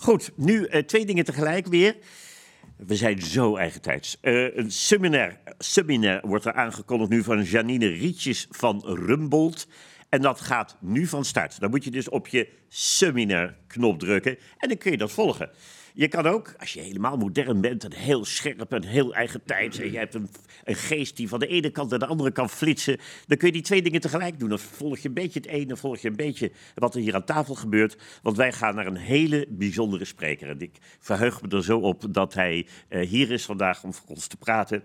Goed, nu eh, twee dingen tegelijk weer. We zijn zo eigentijds. Uh, een seminar, seminar wordt er aangekondigd nu van Janine Rietjes van Rumbold. En dat gaat nu van start. Dan moet je dus op je seminar-knop drukken en dan kun je dat volgen. Je kan ook, als je helemaal modern bent en heel scherp en heel eigen tijd. en je hebt een, een, geest die van de ene kant naar de andere kan flitsen, dan kun je die twee dingen tegelijk doen. Dan volg je een beetje het ene, volg je een beetje wat er hier aan tafel gebeurt. Want wij gaan naar een hele bijzondere spreker. En ik verheug me er zo op dat hij uh, hier is vandaag om voor ons te praten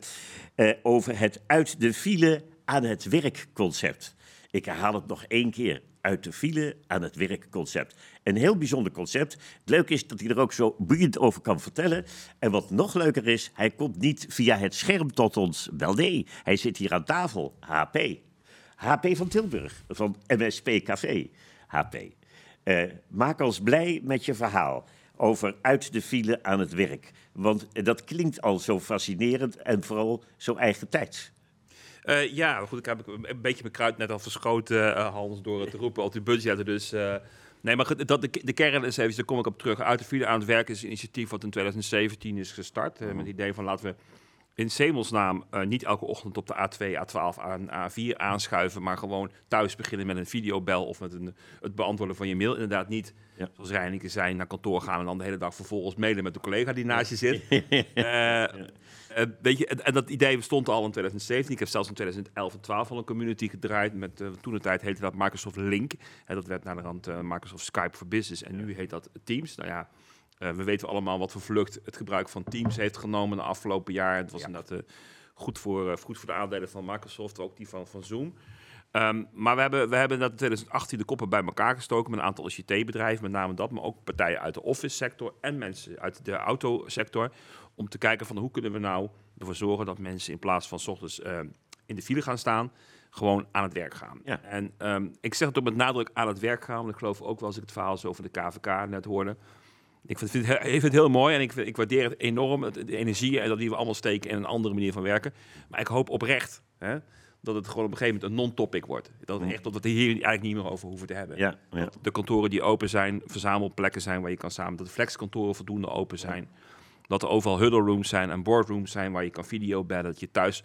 uh, over het uit de file aan het werk concept. Ik herhaal het nog één keer uit de file aan het werk concept. Een heel bijzonder concept. Het leuke is dat hij er ook zo boeiend over kan vertellen. En wat nog leuker is, hij komt niet via het scherm tot ons. Wel nee, hij zit hier aan tafel. HP. HP van Tilburg, van MSP Café. HP. Uh, maak ons blij met je verhaal over uit de file aan het werk. Want dat klinkt al zo fascinerend en vooral zo eigen tijd. Uh, ja, goed, ik heb een beetje mijn kruid net al verschoten, uh, Hans, door het te roepen op die budgetten. Dus uh, nee, maar dat, de, de kern is even, daar kom ik op terug. Uit de file aan het werk is een initiatief wat in 2017 is gestart. met het idee van laten we in Semelsnaam uh, niet elke ochtend op de A2, A12, A, A4 aanschuiven, maar gewoon thuis beginnen met een videobel of met een, het beantwoorden van je mail. Inderdaad niet, ja. zoals Reineke zei, naar kantoor gaan en dan de hele dag vervolgens mailen met de collega die naast je zit. ja. Uh, weet je, en, dat idee bestond al in 2017. Ik heb zelfs in 2011 en 12 al een community gedraaid. Met, toen de tijd heette dat Microsoft Link. En dat werd naar de rand Microsoft Skype for Business. En nu heet dat Teams. Nou ja, we weten allemaal wat voor vlucht het gebruik van Teams heeft genomen de afgelopen jaar. Het was ja. inderdaad goed, voor, goed voor de aandelen van Microsoft, ook die van, van Zoom. Um, maar we hebben, we hebben in 2018 de koppen bij elkaar gestoken met een aantal ICT-bedrijven, met name dat, maar ook partijen uit de office sector en mensen uit de autosector om te kijken van hoe kunnen we nou ervoor zorgen dat mensen in plaats van s ochtends in de file gaan staan, gewoon aan het werk gaan. Ja. En um, ik zeg het ook met nadruk aan het werk gaan, want ik geloof ook wel als ik het verhaal zo over de KVK net hoorde. Ik vind, vind, vind het heel mooi en ik, ik waardeer het enorm, het, de energie en dat die we allemaal steken in een andere manier van werken. Maar ik hoop oprecht hè, dat het gewoon op een gegeven moment een non-topic wordt. Dat we echt dat we het hier eigenlijk niet meer over hoeven te hebben. Ja, ja. De kantoren die open zijn, verzamelplekken zijn waar je kan samen, dat de flexkantoren voldoende open zijn. Dat er overal huddle rooms zijn en boardrooms zijn waar je kan video bellen. Dat je thuis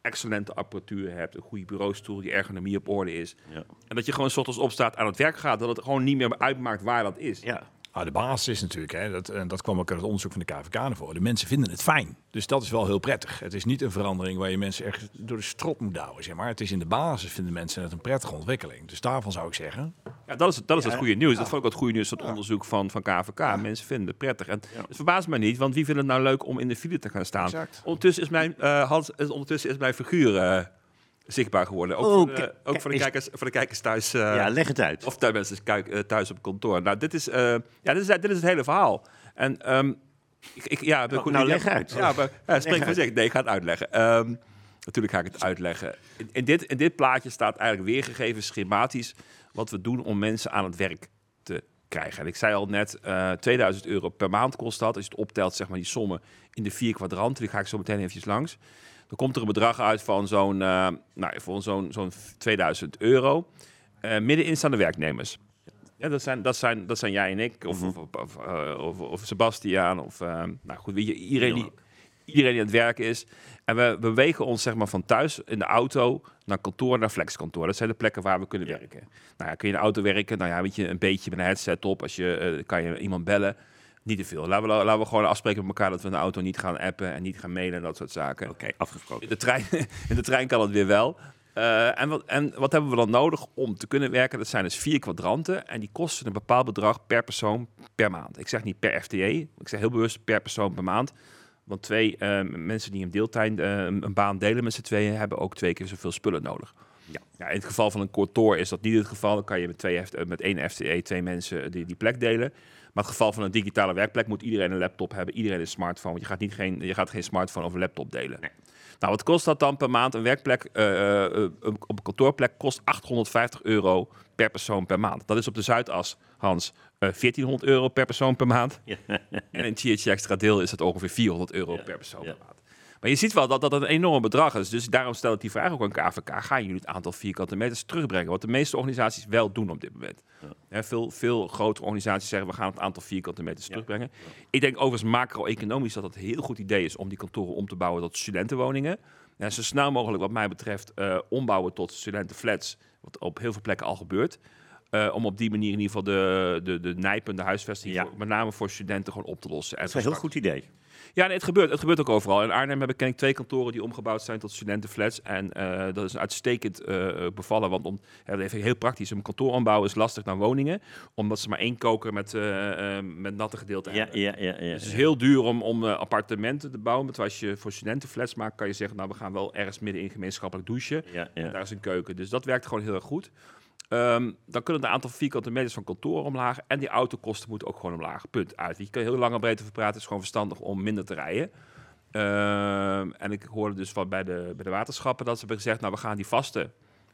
excellente apparatuur hebt, een goede bureaustoel, die ergonomie op orde is. Ja. En dat je gewoon s ochtends opstaat aan het werk gaat, dat het gewoon niet meer uitmaakt waar dat is. Ja. Ah, de basis is natuurlijk, hè, dat, en dat kwam ook uit het onderzoek van de KVK naar voren. De mensen vinden het fijn. Dus dat is wel heel prettig. Het is niet een verandering waar je mensen echt door de strot moet douwen. Zeg maar. Het is in de basis vinden mensen het een prettige ontwikkeling. Dus daarvan zou ik zeggen. Ja, dat is, dat is het goede nieuws. Dat vond ik het goede nieuws, dat onderzoek van, van KVK. Mensen vinden het prettig. En het verbaast mij niet, want wie vindt het nou leuk om in de file te gaan staan? Exact. Ondertussen is mijn, uh, Hans, ondertussen is mijn figuur. Uh, zichtbaar geworden. Ook, oh, voor, de, ook voor, de kijkers, voor de kijkers thuis. Uh, ja, leg het uit. Of thuis, mensen thuis op kantoor. Nou, dit is, uh, ja, dit is, dit is het hele verhaal. En um, ik, ik, ja, oh, nou, leg uit. Ja, maar ja, spreek voor zich. Nee, ik ga het uitleggen. Um, natuurlijk ga ik het uitleggen. In, in, dit, in dit plaatje staat eigenlijk weergegeven schematisch wat we doen om mensen aan het werk te krijgen. En ik zei al net, uh, 2000 euro per maand kost dat. Als je het optelt, zeg maar die sommen in de vier kwadranten. Die ga ik zo meteen eventjes langs. Dan komt er een bedrag uit van zo'n uh, nou, zo'n zo'n 2000 euro. Uh, middenin staan de werknemers. Ja, dat, zijn, dat, zijn, dat zijn jij en ik, of, mm -hmm. of, of, of, of, Sebastiaan, of nou goed, wie, iedereen, die, iedereen die aan het werken is. En we bewegen ons zeg maar, van thuis in de auto naar kantoor, naar flexkantoor. Dat zijn de plekken waar we kunnen ja. werken. Nou ja, kun je in de auto werken? Nou ja, weet je, een beetje met een headset op. Als je, kan je iemand bellen. Niet te veel. Laten we, laten we gewoon afspreken met elkaar dat we in de auto niet gaan appen en niet gaan mailen en dat soort zaken. Oké, okay, afgesproken. In de, trein, in de trein kan het weer wel. Uh, en, wat, en wat hebben we dan nodig om te kunnen werken? Dat zijn dus vier kwadranten en die kosten een bepaald bedrag per persoon per maand. Ik zeg niet per FTE, ik zeg heel bewust per persoon per maand. Want twee uh, mensen die een deeltijd uh, een baan delen met z'n tweeën hebben ook twee keer zoveel spullen nodig. Ja. ja. in het geval van een kantoor is dat niet het geval. Dan kan je met, twee, met één FTE twee mensen die, die plek delen. Maar het geval van een digitale werkplek moet iedereen een laptop hebben, iedereen een smartphone. Want je gaat, niet geen, je gaat geen smartphone of laptop delen. Nee. Nou, wat kost dat dan per maand? Een werkplek uh, op een kantoorplek kost 850 euro per persoon per maand. Dat is op de Zuidas, Hans, uh, 1400 euro per persoon per maand. Ja. En in TH Extra deel is het ongeveer 400 euro ja. per persoon per maand. Maar je ziet wel dat dat een enorm bedrag is. Dus daarom stel ik die vraag ook aan KVK. Gaan jullie het aantal vierkante meters terugbrengen? Wat de meeste organisaties wel doen op dit moment. Hè, veel, veel grotere organisaties zeggen we gaan het aantal vierkante meters terugbrengen. Ik denk overigens macro-economisch dat het een heel goed idee is om die kantoren om te bouwen tot studentenwoningen. Ja, zo snel mogelijk wat mij betreft eh, ombouwen tot studentenflats. Wat op heel veel plekken al gebeurt. Eh, om op die manier in ieder geval de, de, de nijpende huisvesting, Ja. voor- met name voor studenten, gewoon op te lossen. En Dat is een heel goed idee. ja, nee, het gebeurt. Het gebeurt ook overal. In Arnhem heb ik, ken ik twee kantoren die omgebouwd zijn tot studentenflats. En eh, dat is uitstekend eh, bevallen. Want om, ja, dat is even heel praktisch. Een kantoor ombouwen is lastig naar woningen. Omdat ze maar één koker met, met natte gedeelte Ja, hebben. ja, ja. ja. Dus het is heel duur om, om appartementen te bouwen. Want als je voor studentenflats maakt, kan je zeggen... nou, we gaan wel ergens midden in gemeenschappelijk douchen. ja, En ja. daar is een keuken. Dus dat werkt gewoon heel erg goed. Ehm, dan kunnen de aantal vierkante meters van kantoor omlaag. En die autokosten moeten ook gewoon omlaag. Punt. Uit. Je kan heel lang en breed over praten. Het is gewoon verstandig om minder te rijden. Ehm, en ik hoorde dus van bij de, bij de waterschappen dat ze hebben gezegd... nou, we gaan die vaste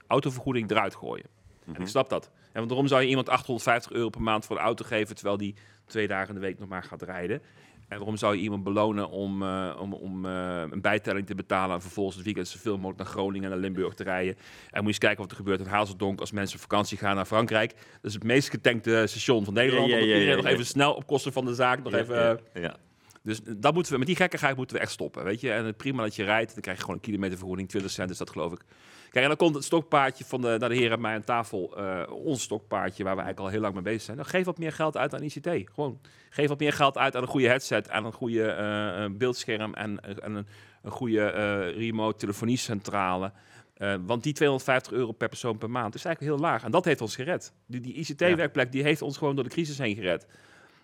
autovergoeding eruit gooien. En ik snap dat. En want waarom zou je iemand 850 euro per maand voor de auto geven... terwijl die twee dagen in de week nog maar gaat rijden? En waarom zou je iemand belonen om, eh, om, om eh, een bijtelling te betalen... en vervolgens het weekend zoveel mogelijk naar Groningen en naar Limburg te rijden? En moet je eens kijken wat er gebeurt in Hazeldonk als mensen op vakantie gaan naar Frankrijk. Dat is het meest getankte station van Nederland. Ja, ja, ja, iedereen nog even snel op kosten van de zaak nog even... eh, ja. Dus dat moeten we, met die gekkigheid moeten we echt stoppen, weet je. En prima dat je rijdt, dan krijg je gewoon een kilometervergoeding, 20 cent is dat geloof ik. Kijk, en dan komt het stokpaardje van de, naar de heren aan mij aan tafel, eh, ons stokpaardje, waar we eigenlijk al heel lang mee bezig zijn. Dan geef wat meer geld uit aan ICT. Gewoon, geef wat meer geld uit aan een goede headset, aan een goede eh, beeldscherm en, en een, een goede eh, remote telefoniecentrale. Want die 250 euro per persoon per maand is eigenlijk heel laag. En dat heeft ons gered. Die, die ICT-werkplek die heeft ons gewoon door de crisis heen gered.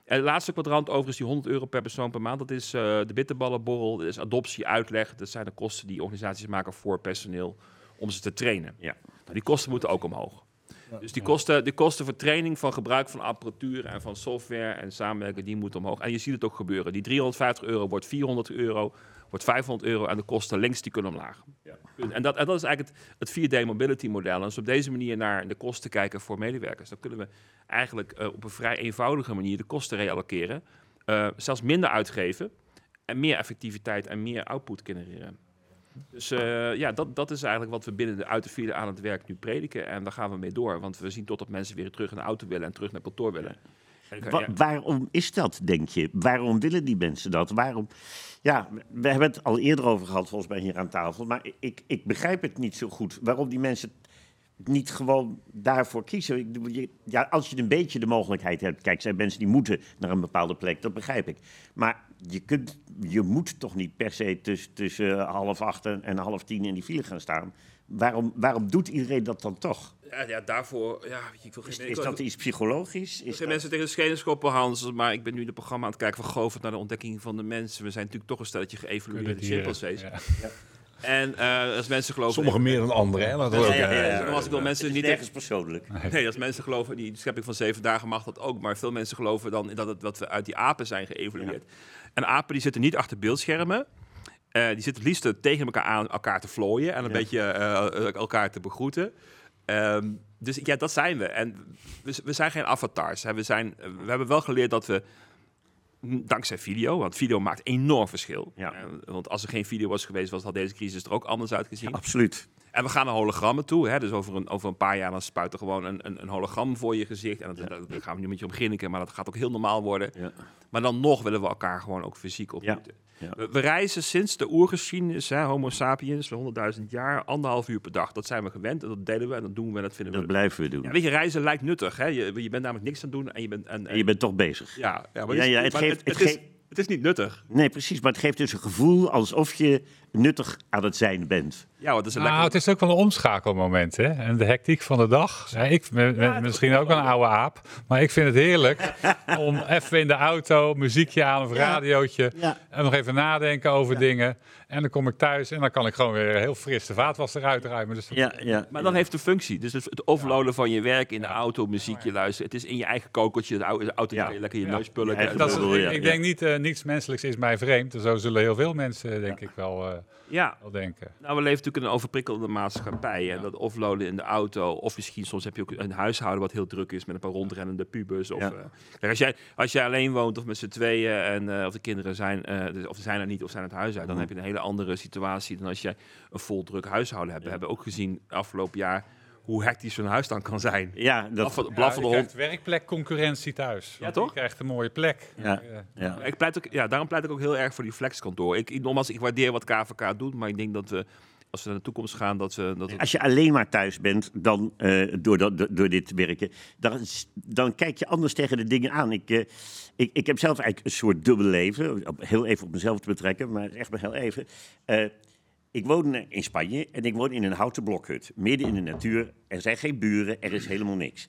En het laatste kwadrant overigens, die 100 euro per persoon per maand, dat is eh, de bitterballenborrel, dat is adoptie, uitleg. Dat zijn de kosten die organisaties maken voor personeel om ze te trainen. Ja. Nou, die kosten moeten ook omhoog. Dus die kosten, die kosten voor training van gebruik van apparatuur en van software en samenwerken, die moeten omhoog. En je ziet het ook gebeuren. Die 350 euro wordt 400 euro, wordt 500 euro en de kosten links die kunnen omlaag. En dat, en dat is eigenlijk het, het 4D mobility model. En als we op deze manier naar de kosten kijken voor medewerkers, dan kunnen we eigenlijk eh, op een vrij eenvoudige manier de kosten reallokeren. eh, zelfs minder uitgeven en meer effectiviteit en meer output genereren. Dus eh, ja, dat, dat is eigenlijk wat we binnen de uit de file aan het werk nu prediken. En daar gaan we mee door. Want we zien tot dat mensen weer terug in de auto willen en terug naar kantoor willen. En, Wa-. Waarom is dat, denk je? Waarom willen die mensen dat? Waarom? Ja, we hebben het al eerder over gehad, volgens mij hier aan tafel. Maar ik, ik begrijp het niet zo goed. Waarom die mensen niet gewoon daarvoor kiezen. Ja, als je een beetje de mogelijkheid hebt. Kijk, zijn mensen die moeten naar een bepaalde plek, dat begrijp ik. Maar je, kunt, je moet toch niet per se tussen, tussen half acht en, en half tien in die file gaan staan. Waarom, waarom doet iedereen dat dan toch? Ja, ja, daarvoor... Ja, ik wil geen, Is, dat iets psychologisch? Is Geen dat- mensen tegen de schenen schoppen, Hans. Maar ik ben nu het programma aan het kijken van Govert naar de ontdekking van de mensen. We zijn natuurlijk toch een stelletje geëvalueerde chimpansees. Ja. En eh, als mensen geloven... Sommigen meer dan anderen, hè? Ook, Ja, ja, ja, eh, ja. Als ik wil mensen Het is niet nergens persoonlijk. Nee, als mensen geloven in die schepping van zeven dagen mag dat ook. Maar veel mensen geloven dan dat, het, dat we uit die apen zijn geëvolueerd. En apen die zitten niet achter beeldschermen. Eh, die zitten het liefst tegen elkaar aan elkaar te vlooien en een Ja. beetje eh, elkaar te begroeten. Ehm, dus ja, dat zijn we. En we, we zijn geen avatars. Hè. We, zijn, we hebben wel geleerd dat we, dankzij video, want video maakt enorm verschil. Ja. Eh, want als er geen video was geweest, was, had deze crisis er ook anders uitgezien. Absoluut. En we gaan naar hologrammen toe. Hè? Dus over een, over een paar jaar dan spuit er gewoon een, een, een hologram voor je gezicht. En dat, gaan we nu met je om maar dat gaat ook heel normaal worden. Ja. Maar dan nog willen we elkaar gewoon ook fysiek ontmoeten. Ja. We, we reizen sinds de oergeschiedenis, hè, homo sapiens, voor 100.000 jaar, anderhalf uur per dag. Dat zijn we gewend en dat delen we en dat doen we en dat vinden Dat we... blijven we doen. Ja, weet je, reizen lijkt nuttig. Hè? Je, je bent namelijk niks aan het doen en je bent... En, en- En je bent toch bezig. ja, ja, maar het, ja, het maar geeft- het, het is, geeft- het is niet nuttig. Nee, precies. Maar het geeft dus een gevoel alsof je nuttig aan het zijn bent. Ja, want het is een Nou, lekker... het is ook wel een omschakelmoment, hè? En de hectiek van de dag. Ja, ik ben misschien ook wel een oude aap, maar ik vind het heerlijk om even in de auto muziekje aan of radiootje Ja. en nog even nadenken over dingen. En dan kom ik thuis en dan kan ik gewoon weer heel fris de vaatwas eruit ruimen. Dus dat- Ja, ja. Maar dat heeft een functie. Dus het, overloaden van je werk in de auto, muziekje luisteren. Het is in je eigen kokeltje, de au- de auto Ja. lekker je Ja. neus pulken. Ja, dat is, bedoel, ja, ik denk niet, eh, niet niets menselijks is mij vreemd. Zo zullen heel veel mensen, denk ik, wel, eh, Ja, wel denken. nou, we leven natuurlijk in een overprikkelde maatschappij. En Ja. dat offloaden in de auto, of misschien soms heb je ook een huishouden wat heel druk is met een paar rondrennende pubers. Of, Ja. eh, als, jij, als jij alleen woont of met z'n tweeën en eh, of de kinderen zijn, eh, dus of ze zijn er niet of zijn het huis uit, dan Mhm. heb je een hele andere situatie dan als jij een vol druk huishouden hebt. We hebben ook gezien afgelopen jaar hoe hectisch zo'n huis dan kan zijn. Ja, dat, Blaffen- Ja, Blaffende hond. krijgt werkplekconcurrentie thuis. Want toch? Je krijgt een mooie plek. Ja. Ja. Ik pleit ook, ja, daarom pleit ik ook heel erg voor die flexkantoor. Ik, ik, nogmaals, ik waardeer wat KVK doet, maar ik denk dat we, als we naar de toekomst gaan, dat we... Dat Als je alleen maar thuis bent dan, eh, door, dat, door- dit werken, dan, dan kijk je anders tegen de dingen aan. Ik, eh, ik, ik heb zelf eigenlijk een soort dubbel leven, heel even op mezelf te betrekken, maar echt maar heel even. Eh, ik woon in Spanje en ik woon in een houten blokhut, midden in de natuur. Er zijn geen buren, er is helemaal niks.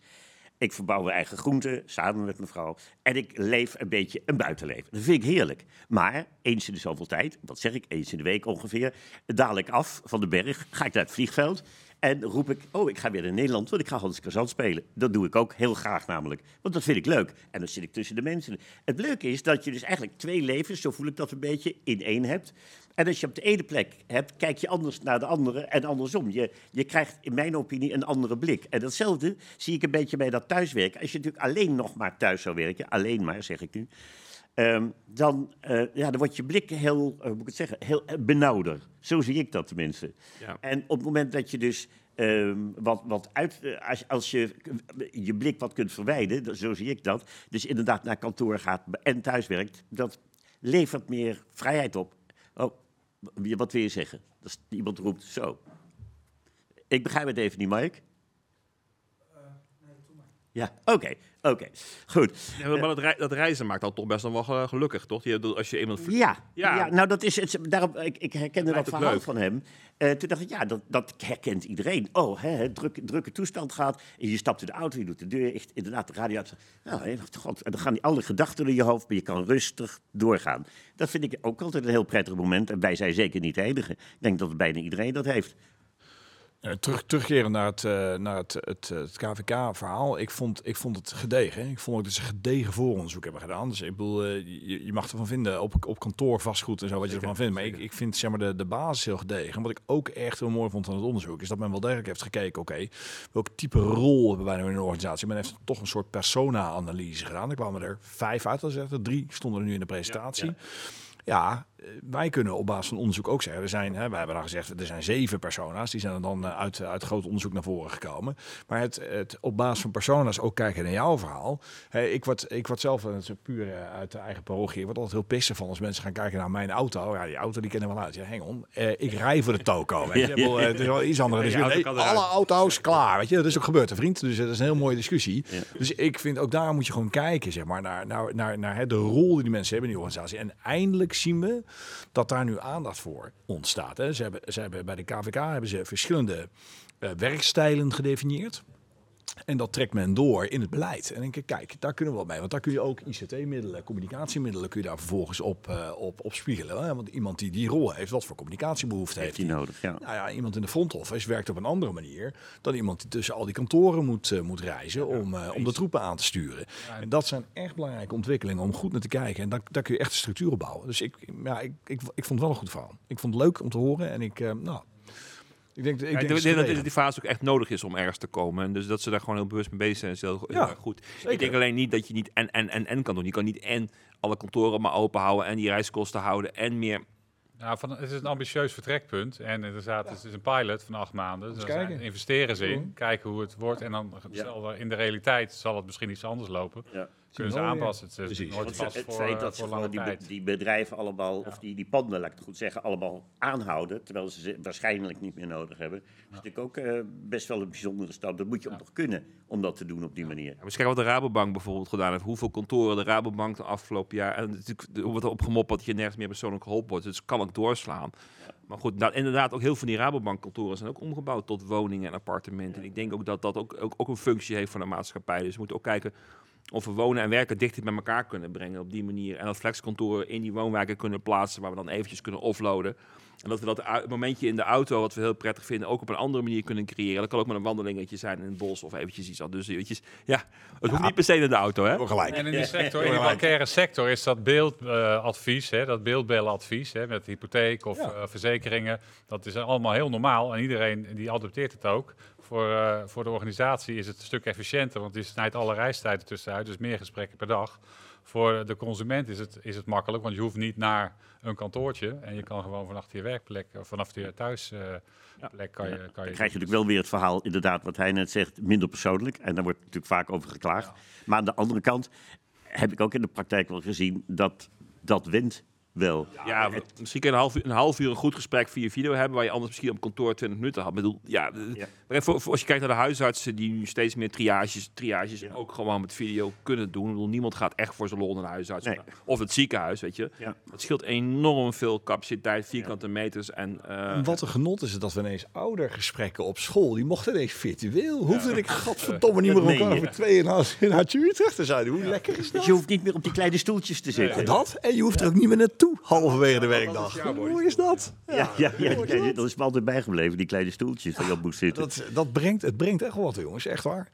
Ik verbouw mijn eigen groenten samen met mijn vrouw. En ik leef een beetje een buitenleven. Dat vind ik heerlijk. Maar eens in de zoveel tijd, wat zeg ik, eens in de week ongeveer, daal ik af van de berg, ga ik naar het vliegveld. En roep ik, oh, ik ga weer naar Nederland, want ik ga Hans Kazan spelen. Dat doe ik ook heel graag namelijk, want dat vind ik leuk. En dan zit ik tussen de mensen. Het leuke is dat je dus eigenlijk twee levens, zo voel ik dat een beetje, in één hebt. En als je op de ene plek hebt, kijk je anders naar de andere en andersom. Je, je krijgt in mijn opinie een andere blik. En datzelfde zie ik een beetje bij dat thuiswerken. Als je natuurlijk alleen nog maar thuis zou werken, alleen maar zeg ik nu, ehm, dan, eh, ja, dan wordt je blik heel, eh, hoe moet ik het zeggen, heel eh, benauwder. Zo zie ik dat tenminste. Ja. En op het moment dat je dus ehm, wat, wat uit, als, als je je blik wat kunt verwijden, zo zie ik dat, dus inderdaad naar kantoor gaat en thuis werkt, dat levert meer vrijheid op. Oh, wat wil je zeggen? Dat iemand roept zo. Ik begrijp het even niet, Mike. Ja, oké, oké. Goed. Ja, maar dat, rei- dat reizen maakt dan toch best wel ge- gelukkig, toch? Je, als je iemand... Ja, Ja. ja. nou dat is het. Daarom, ik, ik herkende dat ook verhaal van hem. Eh, toen dacht ik, ja, dat, dat herkent iedereen. Oh, hè, druk, drukke toestand gaat. En je stapt in de auto, je doet de deur echt, inderdaad, de radio uit. Nou, en dan gaan die alle gedachten door je hoofd, maar je kan rustig doorgaan. Dat vind ik ook altijd een heel prettig moment. En wij zijn zeker niet de enige. Ik denk dat bijna iedereen dat heeft. Eh, terug, terugkeren naar het, eh, naar het, het, het KVK-verhaal. Ik vond, ik vond het gedegen. hè. Ik vond ook dat ze gedegen vooronderzoek hebben gedaan. Dus ik bedoel, eh, je, je mag ervan vinden op, op kantoor vastgoed en zo wat je ervan vindt. Maar ik, ik vind zeg maar, de, de basis heel gedegen. En wat ik ook echt heel mooi vond aan het onderzoek, is dat men wel degelijk heeft gekeken, oké, welk type rol hebben wij nou in een organisatie? Men heeft toch een soort persona-analyse gedaan. Er kwamen er vijf uit, als er drie stonden er nu in de presentatie. Ja, eh, wij kunnen op basis van onderzoek ook zeggen, er zijn, hè, wij hebben dan gezegd, er zijn zeven persona's, die zijn dan eh, uit, uit groot onderzoek naar voren gekomen. Maar het, het op basis van persona's ook kijken naar jouw verhaal. Hè, ik, word, ik word zelf, is puur eh, uit de eigen parochie, ik word altijd heel pissig van als mensen gaan kijken naar mijn auto. Ja, die auto die kennen wel uit. Ja, hang on. Eh, ik rij voor de toko. Weet je. Eh, het is wel iets anders. Dus alle auto's klaar. Weet je, dat is ook gebeurd, een vriend. Dus dat is een heel mooie discussie. Dus ik vind ook daar moet je gewoon kijken, zeg maar, naar, naar, naar, naar hè, de rol die die mensen hebben in die organisatie. En eindelijk zien we dat daar nu aandacht voor ontstaat. Hè. Ze hebben, ze hebben bij de KVK hebben ze verschillende eh, werkstijlen gedefinieerd. En dat trekt men door in het beleid. En denk ik, kijk, daar kunnen we wel mee. Want daar kun je ook ICT-middelen, communicatiemiddelen, kun je daar vervolgens op, eh, op, op spiegelen. Hè? Want iemand die die rol heeft, wat voor communicatiebehoefte heeft hij? nodig, ja. Nou ja, iemand in de front office werkt op een andere manier dan iemand die tussen al die kantoren moet, eh, moet reizen om, eh, om de troepen aan te sturen. En dat zijn echt belangrijke ontwikkelingen om goed naar te kijken. En daar, daar kun je echt een structuur op bouwen. Dus ik, ja, ik, ik, ik vond het wel een goed verhaal. Ik vond het leuk om te horen en ik, eh, nou, ik denk, ik Ja, denk, dat die fase ook echt nodig is om ergens te komen. En dus dat ze daar gewoon heel bewust mee bezig zijn, is heel, heel Ja, erg goed. zeker. Ik denk alleen niet dat je niet en, en, en, en kan doen. Je kan niet en alle kantoren maar open houden en die reiskosten houden en meer. Nou, van, het is een ambitieus vertrekpunt. En inderdaad, het is een pilot van acht maanden. Dus daar investeren ze in, kijken hoe het wordt. En dan Ja. zal er in de realiteit zal het misschien iets anders lopen. Ja. Kunnen ze ja. aanpassen. Het is nooit vast het voor, feit eh, dat ze voor gewoon lange die, be- die bedrijven allemaal, of die, die panden, laat ik het goed zeggen, allemaal aanhouden, terwijl ze ze waarschijnlijk niet meer nodig hebben, is natuurlijk ook eh, best wel een bijzondere stap. Dat moet je ook nog kunnen om dat te doen op die manier. Ja, maar kijken wat de Rabobank bijvoorbeeld gedaan heeft. Hoeveel kantoren de Rabobank de afgelopen jaar. En natuurlijk er wordt erop gemopperd dat je nergens meer persoonlijk geholpen wordt. Dus kan ook doorslaan. Maar goed, nou, inderdaad, ook heel veel van die Rabobank kantoren zijn ook omgebouwd tot woningen en appartementen. En ik denk ook dat dat ook, ook, ook een functie heeft van de maatschappij. Dus we moeten ook kijken of we wonen en werken dichter bij elkaar kunnen brengen op die manier. En dat flexkantoren in die woonwijken kunnen plaatsen waar we dan eventjes kunnen offloaden. En dat we dat momentje in de auto, wat we heel prettig vinden, ook op een andere manier kunnen creëren. Dat kan ook met een wandelingetje zijn in het bos of eventjes iets anders. Dus eventjes, ja, het hoeft niet per se in de auto, hè? Gelijk. En in die sector, in die bankaire sector is dat beeldadvies, hè, dat beeldbellenadvies, hè, met hypotheek of Ja. eh, verzekeringen, dat is allemaal heel normaal en iedereen die adopteert het ook. Voor, eh, voor de organisatie is het een stuk efficiënter, want die snijdt alle reistijden tussenuit, dus meer gesprekken per dag. Voor de consument is het, is het makkelijk, want je hoeft niet naar een kantoortje en je kan gewoon vanaf je werkplek, of vanaf je thuisplek kan je... Kan je Dan krijg je natuurlijk wel weer het verhaal, inderdaad, wat hij net zegt, minder persoonlijk. En daar wordt natuurlijk vaak over geklaagd. Maar aan de andere kant heb ik ook in de praktijk wel gezien dat dat wint wel. Ja, misschien kun je een half, uur, een half uur een goed gesprek via video hebben, waar je anders misschien op kantoor 20 minuten had. Ik bedoel, ja, Ja. maar voor, voor- als je kijkt naar de huisartsen die nu steeds meer triages, triages ook gewoon met video kunnen doen. Ik bedoel, niemand gaat echt voor zijn lol naar de huisarts Nee. of het ziekenhuis, weet je. Ja. Het scheelt enorm veel capaciteit, vierkante meters en eh, Wat een genot is het dat we ineens oudergesprekken op school, die mochten ineens virtueel. Hoefde ik godverdomme niet meer op elkaar voor twee en een half in Hartje Utrecht te zijn. Hoe lekker is Dus dat? je hoeft niet meer op die kleine stoeltjes te zitten. Dat, en je hoeft er ook niet meer naartoe halverwege de werkdag. Hoe mooi is dat? Ja, ja, ja, die dat is me altijd bijgebleven, die kleine stoeltjes je op moest zitten. Dat, dat brengt, het brengt echt wat, jongens. Echt waar.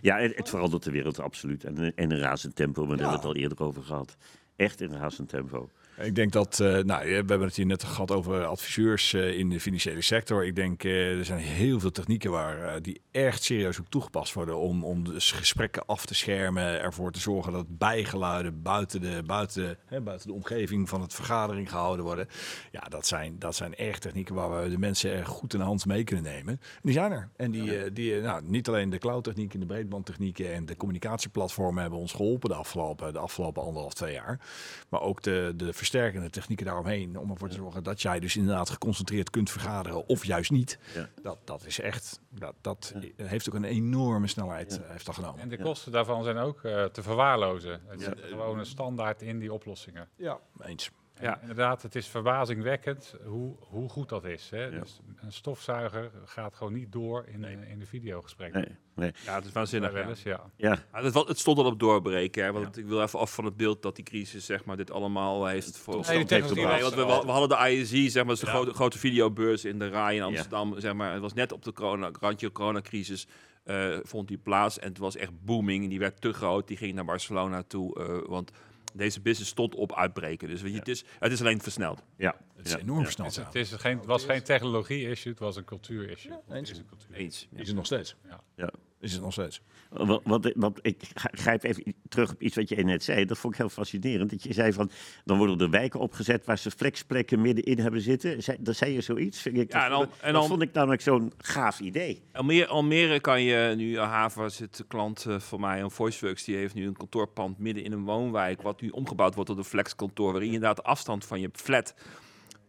Ja, het, het verandert de wereld absoluut. En in een razend tempo, maar daar hebben we het al eerder over gehad. Echt in een razend tempo. Ik denk dat, eh, nou, we hebben het hier net gehad over adviseurs eh, in de financiële sector. Ik denk, eh, er zijn heel veel technieken waar, die echt serieus ook toegepast worden om, om dus gesprekken af te schermen. Ervoor te zorgen dat bijgeluiden buiten de, buiten, hè, buiten de omgeving van het vergadering gehouden worden. Ja, dat zijn, dat zijn echt technieken waar we de mensen goed in de hand mee kunnen nemen. En die zijn er. En die, die nou, niet alleen de cloudtechnieken, de breedbandtechnieken en de communicatieplatformen hebben ons geholpen de afgelopen, de afgelopen anderhalf, twee jaar. Maar ook de, de versterkende technieken daaromheen. Om ervoor te zorgen dat jij dus inderdaad geconcentreerd kunt vergaderen. Of juist niet. Ja. Dat, dat is echt. Dat, dat heeft ook een enorme snelheid eh, heeft dat genomen. En de kosten daarvan zijn ook eh, te verwaarlozen. Het zit gewoon een standaard in die oplossingen. Ja, eens. En Ja. Inderdaad, het is verbazingwekkend hoe, hoe goed dat is. Hè? Dus een stofzuiger gaat gewoon niet door in, in, in de videogesprekken. Nee, nee. ja, het is waanzinnig. Ja. eens, ja. Ja, Ja, het, stond al op doorbreken. Hè, want ik wil even af van het beeld dat die crisis zeg maar, dit allemaal heeft voor Nee, heeft gebracht. Want we, we- we hadden de ISI, zeg maar, is de grote, grote videobeurs in de RAI in Ja. Amsterdam. Zeg maar, het was net op de corona, randje coronacrisis eh, vond die plaats. En het was echt booming. En die werd te groot. Die ging naar Barcelona toe. eh, want deze business stond op uitbreken. Dus weet je, het, is, het is alleen versneld. ja. Het is ja. enorm versneld. Het, is geen, het was geen technologie-issue, het was een cultuur-issue. eens. Het is een cultuur. Eens. Is het nog steeds? Ja. Is het nog steeds? Wat, wat, wat, ik grijp even terug op iets wat je net zei. Dat vond ik heel fascinerend. Dat je zei van, dan worden er wijken opgezet waar ze flexplekken middenin hebben zitten. Zei, dat zei je zoiets? Vind ik, Ja, en dan- dat- en dat dan- vond ik namelijk zo'n gaaf idee. Almere, Almere kan je nu, eh, Hava zit de klant eh, van mij, een VoiceWorks, die heeft nu een kantoorpand midden in een woonwijk, wat nu omgebouwd wordt tot een flexkantoor, waarin je inderdaad de afstand van je flat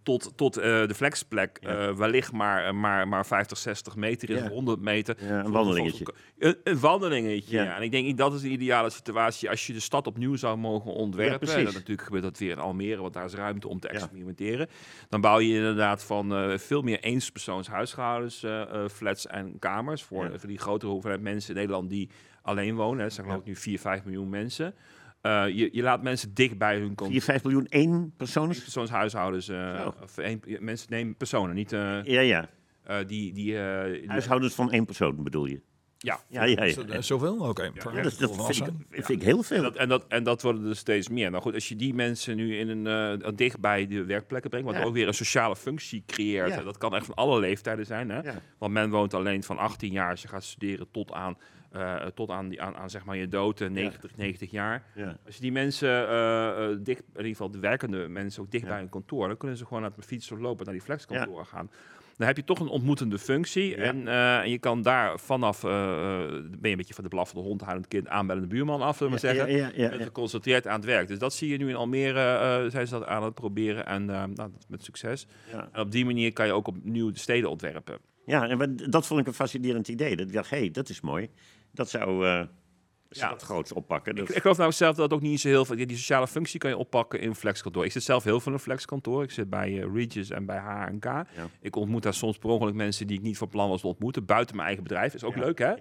tot, tot eh, de flexplek eh, wellicht maar, maar, maar 50, 60 meter is, Ja. 100 meter. Ja, een wandelingetje. Een, een wandelingetje, Ja. ja. En ik denk dat is de ideale situatie als je de stad opnieuw zou mogen ontwerpen. precies. dat natuurlijk gebeurt dat weer in Almere, want daar is ruimte om te Ja. experimenteren. Dan bouw je inderdaad van eh, veel meer eenspersoons huishoudens, eh, eh, flats en kamers voor, Ja. voor die grotere hoeveelheid mensen in Nederland die alleen wonen. hè. Het zijn geloof ik nu 4, 5 miljoen mensen. Eh, je, je laat mensen dicht bij hun kantoor. 4, 5 miljoen één persoon? Persoonshuishoudens, eh Zo. of één, ja, mensen nemen personen, niet eh, Ja, ja. eh, die, die, eh, die- Huishoudens van één persoon bedoel je? ja. Ja, ja, ja. Zo- eh, Zoveel? Oké. Ja, dat, dat vind, ik, vind ik heel En veel. dat, en, dat, en dat worden er steeds meer. Nou goed, als je die mensen nu in een, eh, dicht bij de werkplekken brengt, wat Ja. ook weer een sociale functie creëert. Dat kan echt van alle leeftijden zijn. Hè? Ja. Want men woont alleen van 18 jaar je gaat studeren tot aan, eh, tot aan, die, aan, aan zeg maar je dood, eh, 90, 90 jaar. Ja. Als je die mensen eh, dicht, in ieder geval de werkende mensen ook dicht Ja. bij hun kantoor, dan kunnen ze gewoon naar de fiets of lopen naar die flexkantoren gaan. Dan heb je toch een ontmoetende functie. En, en je kan daar vanaf, ben je een beetje van de blaffende hond, huilend kind, aanbellende buurman af, zullen we maar zeggen. Ja. geconcentreerd aan het werk. Dus dat zie je nu in Almere, zijn ze dat aan het proberen en nou, dat met succes. En op die manier kan je ook opnieuw de steden ontwerpen. Ja, en dat vond ik een fascinerend idee. Dat ik dacht, hé, hey, dat is mooi. Dat zou je Ja. dat groots oppakken. Ik, ik geloof nou zelf dat ook niet zo heel veel... Die sociale functie kan je oppakken in flexkantoor. Ik zit zelf heel veel in een flexkantoor. Ik zit bij eh, Regis en bij H&K. Ik ontmoet daar soms per ongeluk mensen die ik niet van plan was te ontmoeten. Buiten mijn eigen bedrijf. Is ook Ja. leuk, hè?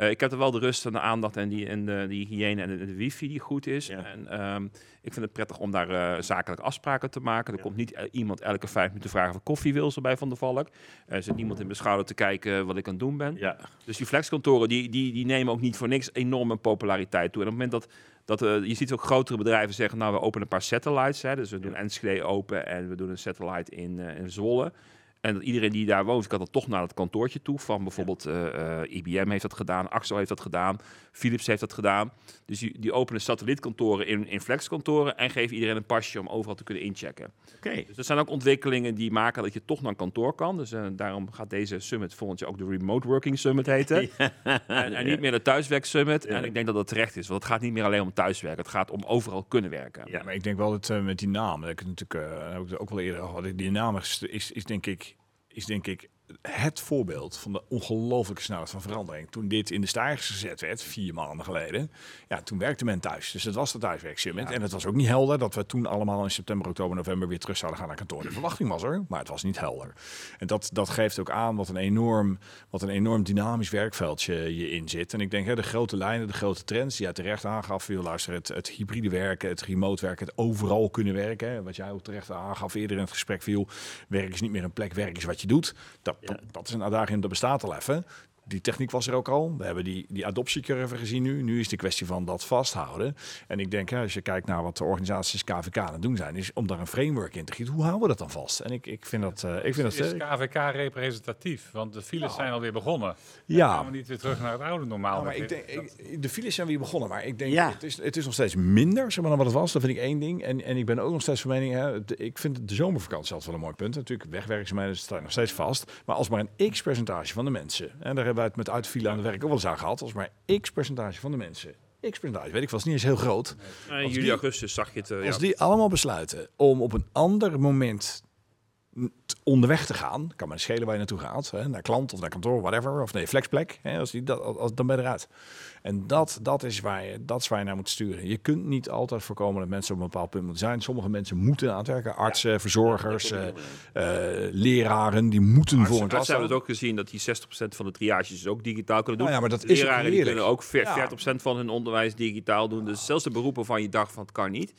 Eh, ik heb er wel de rust en de aandacht en die, en de, die hygiëne en de, de wifi die goed is. Ja. En ehm, ik vind het prettig om daar eh, zakelijke afspraken te maken. Er komt niet eh, iemand elke vijf minuten vragen of koffie wil, zo bij Van der Valk. Er zit niemand in mijn schouder te kijken wat ik aan het doen ben. Ja. Dus die flexkantoren die, die, die nemen ook niet voor niks enorme populariteit toe. En op het moment dat, dat je ziet ook grotere bedrijven zeggen, nou we openen een paar satellites. Hè, dus we doen Enschede open en we doen een satellite in, eh, in Zwolle. En dat iedereen die daar woont, kan dan toch naar het kantoortje toe. Van bijvoorbeeld eh, eh, IBM heeft dat gedaan, Axel heeft dat gedaan, Philips heeft dat gedaan. Dus die, die openen satellietkantoren in, in flexkantoren en geven iedereen een pasje om overal te kunnen inchecken. Oké. Dus er zijn ook ontwikkelingen die maken dat je toch naar een kantoor kan. Dus eh, daarom gaat deze summit volgend jaar ook de Remote Working Summit heten. En, en niet meer de Thuiswerk Summit. En ik denk dat dat terecht is. Want het gaat niet meer alleen om thuiswerken. Het gaat om overal kunnen werken. Ja. Maar ik denk wel dat met die naam, dat ik natuurlijk ook wel eerder gehad. Die naam is, is, is denk ik, is denk ik het voorbeeld van de ongelooflijke snelheid van verandering. Toen dit in de stijgers gezet werd, vier maanden geleden, ja, toen werkte men thuis. Dus dat was de thuiswerksummit. Ja. En het was ook niet helder dat we toen allemaal in september, oktober, november weer terug zouden gaan naar kantoor. De verwachting was er, maar het was niet helder. En dat, dat geeft ook aan wat een enorm, wat een enorm dynamisch werkveldje je in zit. En ik denk, hè, de grote lijnen, de grote trends die jij terecht aangaf, veel luister, het, het hybride werken, het remote werken, het overal kunnen werken. Hè, wat jij ook terecht aangaf eerder in het gesprek viel, werk is niet meer een plek, werk is wat je doet. Dat, dat, is een uitdaging, dat bestaat al even. Die techniek was er ook al. We hebben die, die adoptiecurve gezien nu. Nu is de kwestie van dat vasthouden. En ik denk, ja, als je kijkt naar wat de organisaties KVK aan het doen zijn, is om daar een framework in te gieten. Hoe houden we dat dan vast? En ik, ik vind dat. Uh, ik vind dat is KVK representatief? Want de files ja. zijn alweer begonnen. Ja. Dan gaan we niet weer terug naar het oude normaal. Nou, maar ik denk, ik, de files zijn weer begonnen, maar ik denk, ja. het, is, het is nog steeds minder zeg maar, dan wat het was. Dat vind ik één ding. En, en ik ben ook nog steeds van mening, hè, ik vind de zomervakantie altijd wel een mooi punt. Natuurlijk, wegwerkzaamheden staan nog steeds vast. Maar als maar een x-percentage van de mensen, en daar hebben wij het met uitvielen aan het werk ook wel eens aan gehad, als maar x percentage van de mensen, x percentage, weet ik was niet eens heel groot. Nee, juli, die, augustus zag je het. Uh, als ja. die allemaal besluiten om op een ander moment onderweg te gaan, kan maar schelen waar je naartoe gaat, hè, naar klant of naar kantoor, whatever, of nee, flexplek, hè, als die dat, als, dan ben je eruit. En dat, dat, is waar je, dat is waar je naar moet sturen. Je kunt niet altijd voorkomen dat mensen op een bepaald punt moeten zijn. Sommige mensen moeten aan het werken. Artsen, ja, verzorgers, uh, uh, leraren, die moeten Artsen, voor een klas We hebben het ook gezien dat die 60% van de triages ook digitaal kunnen doen. Nou ja, maar dat is leraren die kunnen ook 40% ja. van hun onderwijs digitaal doen. Dus zelfs de beroepen van je dag van het kan niet.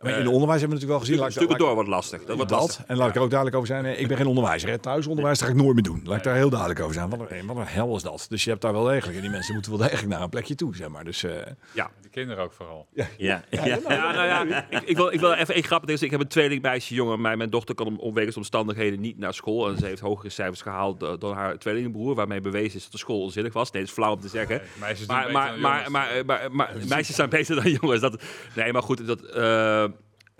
Maar in het onderwijs hebben we natuurlijk wel gezien. Stukken door wordt lastig. Dat wordt dat. lastig. En laat ik er ook duidelijk over zijn. Ik ben geen onderwijzer. Hè. Thuisonderwijs ga ik nooit meer doen. Laat ik daar heel duidelijk over zijn. Wat een, wat een hel is dat. Dus je hebt daar wel degelijk. En die mensen moeten wel degelijk naar een plekje toe, zeg maar. Dus, uh... ja, de kinderen ook vooral. Ja, ja. ja. ja, nou ja. Ik, ik, wil, ik wil even één grappig zeggen. Ik heb een tweelingmeisje, jongen. Mijn, mijn dochter kan om onwegens omstandigheden niet naar school. En ze heeft hogere cijfers gehaald door, door haar tweelingbroer. Waarmee bewezen is dat de school onzinnig was. Nee, dat is flauw om te zeggen. Nee, meisjes maar, maar, maar, maar, maar, maar meisjes zijn beter dan jongens. Dat, nee, maar goed, dat... Uh,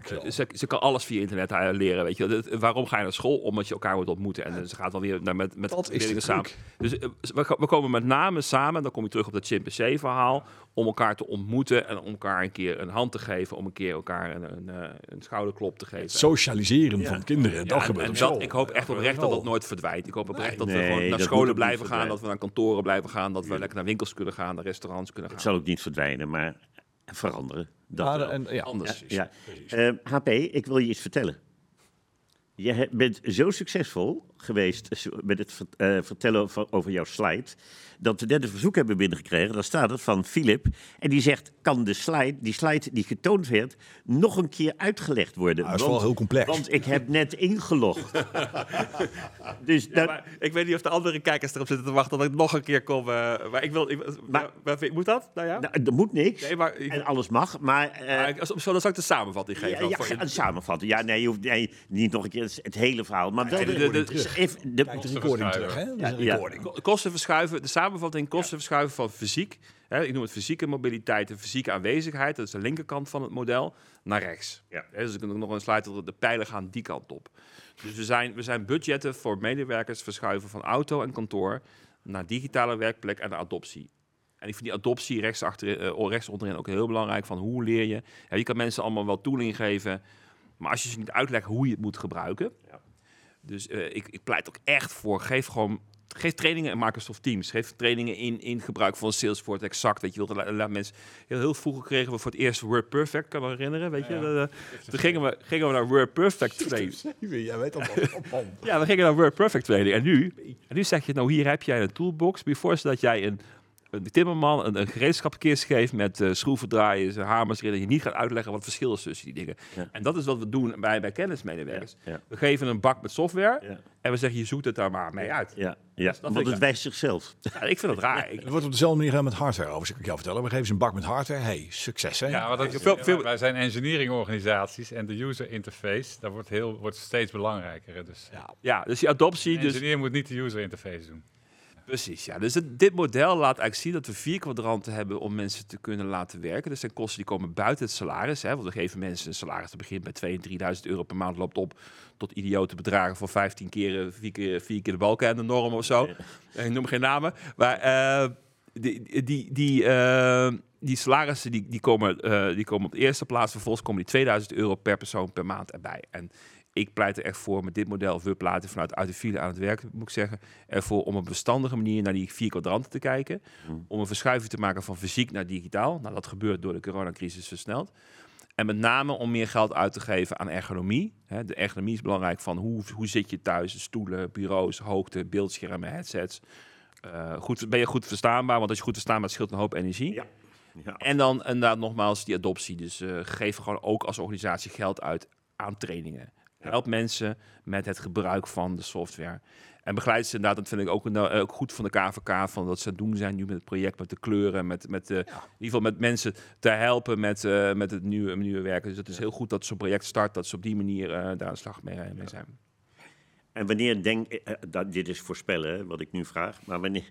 ze, ze, kan alles via internet leren, weet je. Dat, waarom ga je naar school? Omdat je elkaar moet ontmoeten. En ze gaat wel weer naar, met, met dat is leerlingen samen. Dus uh, we, we, komen met name samen, dan kom je terug op dat chimpansee-verhaal, om elkaar te ontmoeten en om elkaar een keer een hand te geven, om een keer elkaar een, een, een, een schouderklop te geven. Het socialiseren ja. van kinderen, dat ja, gebeurt en op dat. Ik hoop echt oprecht dat dat nooit verdwijnt. Ik hoop oprecht nee, dat we nee, gewoon naar scholen blijven gaan, verdwijnen. dat we naar kantoren blijven gaan, dat we lekker naar winkels kunnen gaan, naar restaurants kunnen gaan. Het zal ook niet verdwijnen, maar veranderen. Dat Ah, wel. en, ja. Anders. Ja. Uh, HP, ik wil je iets vertellen. Je bent zo succesvol geweest met het uh, vertellen van, over jouw slide, dat we net een verzoek hebben binnengekregen. Daar staat het van Philip. En die zegt, kan de slide, die slide die getoond werd, nog een keer uitgelegd worden? Nou, dat is wel heel complex. Want ik heb net ingelogd. dus Ja, dat, maar ik weet niet of de andere kijkers erop zitten te wachten dat ik nog een keer kom. uh, maar ik wil. Ik, Maar- maar, moet dat? Nou ja. nou, er moet niks. nee, maar. Ik, En alles mag, maar... eh, maar ik- als, zo, dan zal ik de samenvatting geven. ja, ja, Voor- ga- een samenvatting. Ja, nee, je hoeft nee, niet nog een keer het, het hele verhaal. Maar wel de- de, de- de, de, Kijk de recording terug, hè? Ja, recording. Ko- Kosten verschuiven, de samenvatting kosten verschuiven van fysiek. Hè, ik noem het fysieke mobiliteit en fysieke aanwezigheid. Dat is de linkerkant van het model. Naar rechts. Ja. Hè, dus ik kan nog een slide dat de pijlen gaan die kant op. Dus we zijn, we zijn budgetten voor medewerkers verschuiven van auto en kantoor naar digitale werkplek en naar adoptie. En ik vind die adoptie rechts, achter, eh, rechts onderin ook heel belangrijk. Van hoe leer je? Ja, je kan mensen allemaal wel tooling geven. Maar als je ze niet uitlegt hoe je het moet gebruiken. Ja. Dus eh, ik, ik pleit ook echt voor. Geef gewoon. Geef trainingen in Microsoft Teams. Geef trainingen in, in gebruik van Salesforce Exact. Weet je laat, laat mensen. Heel, heel vroeger kregen we voor het eerst Word Perfect. Kan me herinneren. Weet je, Eh, toen gingen we, gingen we naar Word Perfect training. Jij weet dat wel. Ja, we gingen naar Word Perfect training. En nu, en nu zeg je, nou hier heb jij een toolbox. Before dat jij een, een timmerman een, een gereedschapskist geeft met eh schroevendraaiers, hamers erin, en je niet gaat uitleggen wat het verschil is tussen die dingen. Ja. En dat is wat we doen bij, bij kennismedewerkers. Ja, ja. We geven een bak met software Ja. en we zeggen, je zoekt het daar maar mee uit. Ja, ja. dat want het wijst zichzelf. Ja, ik vind het raar. Ik, Het wordt op dezelfde manier gedaan met hardware, overigens. kan Ik jou vertellen. We geven ze een bak met hardware. Hey, succes hè. Ja, dat Veel- veel- wij zijn engineering organisaties en de user interface, dat wordt, heel, wordt steeds belangrijker. Dus Ja, ja, dus die adoptie, de dus engineer moet niet de user interface doen. Precies, ja. Dus het- dit model laat eigenlijk zien dat we vier kwadranten hebben om mensen te kunnen laten werken. Dus zijn kosten die komen buiten het salaris. Hè, want we geven mensen een salaris dat begint bij 2.000 en 3.000 euro per maand, loopt op tot idiote bedragen voor 15 keer, vier keer, vier keer de balken en de norm of zo. Ik noem geen namen. Maar eh, die, die, die, eh, die salarissen die, die, komen, eh, die komen op de eerste plaats. Vervolgens komen die 2000 euro per persoon per maand erbij. En ik pleit er echt voor met dit model, we pleiten vanuit uit de file aan het werk, moet ik zeggen, ervoor om op een bestandige manier naar die vier kwadranten te kijken. Om een verschuiving te maken van fysiek naar digitaal. Nou, dat gebeurt door de coronacrisis versneld. En met name om meer geld uit te geven aan ergonomie. De ergonomie is belangrijk van hoe, hoe zit je thuis, stoelen, bureaus, hoogte, beeldschermen, headsets. Eh, goed, ben je goed verstaanbaar? Want als je goed verstaanbaar bent, scheelt een hoop energie. Ja. Ja. En dan inderdaad nogmaals die adoptie. Dus eh, geef gewoon ook als organisatie geld uit aan trainingen. Help mensen met het gebruik van de software. En begeleid ze inderdaad, dat vind ik ook, een- eh, ook goed van de KVK, van wat ze doen zijn nu met het project, met de kleuren, met, met in ieder geval met mensen te helpen met, eh, met het nieuwe, nieuwe werken. Dus het is heel goed dat zo'n project start, dat ze op die manier eh, daar aan de slag mee, mee zijn. En wanneer denk dat, dit is voorspellen, wat ik nu vraag, maar wanneer,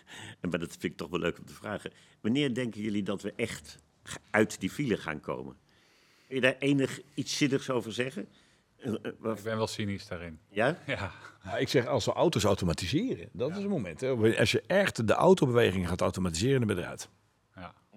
maar dat vind ik toch wel leuk om te vragen. Wanneer denken jullie dat we echt uit die file gaan komen? Kun je daar enig iets zinnigs over zeggen? Eh, eh, Ik ben wel cynisch daarin. Ja? Ja, ik zeg, als we auto's automatiseren, dat is een moment. Hè. Als je echt de autobeweging gaat automatiseren, dan ben je eruit.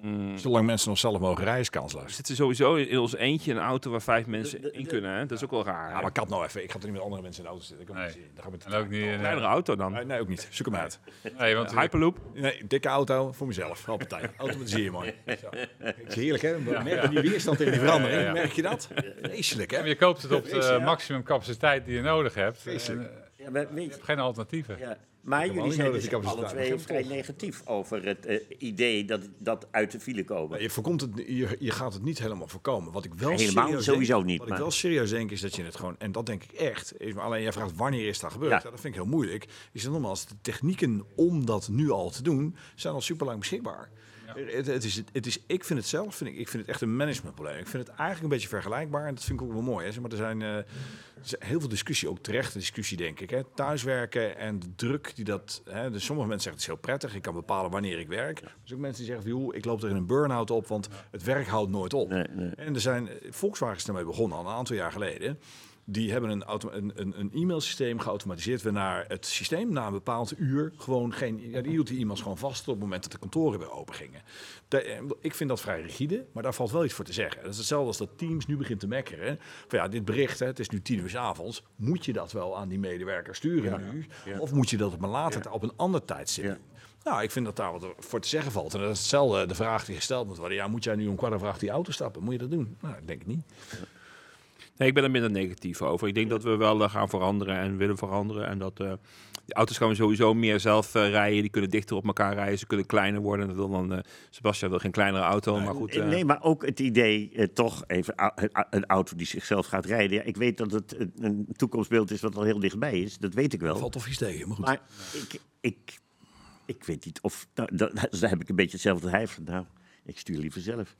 Ja. Zolang mensen nog zelf mogen rijden, is kansloos. We zitten sowieso in ons eentje in een auto waar vijf mensen in kunnen. Hè? Dat is ook wel raar. Ja, maar ik had nou even. Ik ga er niet met andere mensen in de auto zitten. Ik Nee. niet zien. Daar gaan we En ook niet... Een in, kleinere auto dan. Nee, nee, ook niet. Zoek hem uit. nee, want Hyperloop. Nee, dikke auto voor mezelf. Hoppatij. Automatiseer je mooi. Zo. Het is heerlijk, hè? Merk je die weerstand tegen die verandering? Ja, ja, ja. Merk je dat? Vreselijk, hè? je koopt het op de Ja. maximum capaciteit die je nodig hebt. Vreselijk. En, eh, ja maar, weet je je, hebt geen alternatieven. ja. Maar jullie zijn dus alle twee vrij negatief over het eh, idee dat, dat uit de file komen. Je, voorkomt het, je, je gaat het niet helemaal voorkomen. Wat ik wel Helemaal serieus sowieso denk, niet, Wat maar- ik wel serieus denk is dat je het gewoon, en dat denk ik echt, alleen jij vraagt wanneer is dat gebeurd. Ja. Ja. dat vind ik heel moeilijk. Is het nogmaals, de technieken om dat nu al te doen, zijn al super lang beschikbaar. Het, het is, het is, ik vind het zelf, vind ik, ik vind het echt een managementprobleem. Ik vind het eigenlijk een beetje vergelijkbaar en dat vind ik ook wel mooi. Hè. Zeg Maar er zijn, eh, er zijn heel veel discussie, ook terechte discussie denk ik. Hè. Thuiswerken en de druk die dat... Hè, dus sommige mensen zeggen het is heel prettig, ik kan bepalen wanneer ik werk. Er zijn ook mensen die zeggen, van, joh, ik loop er in een burn-out op, want het werk houdt nooit op. Nee, nee. En er zijn, Volkswagen is ermee begonnen al een aantal jaar geleden. Die hebben een, een, een, een e-mailsysteem geautomatiseerd waarna het systeem na een bepaald uur gewoon geen. Ja, die hield die e-mails gewoon vast op het moment dat de kantoren weer open gingen. Eh, ik vind dat vrij rigide, maar daar valt wel iets voor te zeggen. Dat is hetzelfde als dat Teams nu begint te mekkeren. Van ja, dit bericht, hè, het is nu tien uur 's avonds. Moet je dat wel aan die medewerker sturen nu? Of moet je dat op een later, op een ander tijdstip doen? Nou, ik vind dat daar wat voor te zeggen valt. En dat is hetzelfde de vraag die gesteld moet worden. Ja, moet jij nu om kwart over acht die auto stappen? Moet je dat doen? Nou, ik denk het niet. Nee, ik ben er minder negatief over. Ik denk dat we wel eh, gaan veranderen en willen veranderen. En dat eh de auto's gaan sowieso meer zelf eh, rijden. Die kunnen dichter op elkaar rijden. Ze kunnen kleiner worden. Dat wil dan, eh Sebastian wil geen kleinere auto. maar goed, eh, nee, maar ook het idee, toch even een auto die zichzelf gaat rijden. Ja, ik weet dat het een, een toekomstbeeld is wat al heel dichtbij is. Dat weet ik wel. Valt toch iets tegen, maar goed. Maar ik, ik, ik weet niet of... Nou, dat, daar heb ik een beetje hetzelfde hij van. Nou, ik stuur liever zelf.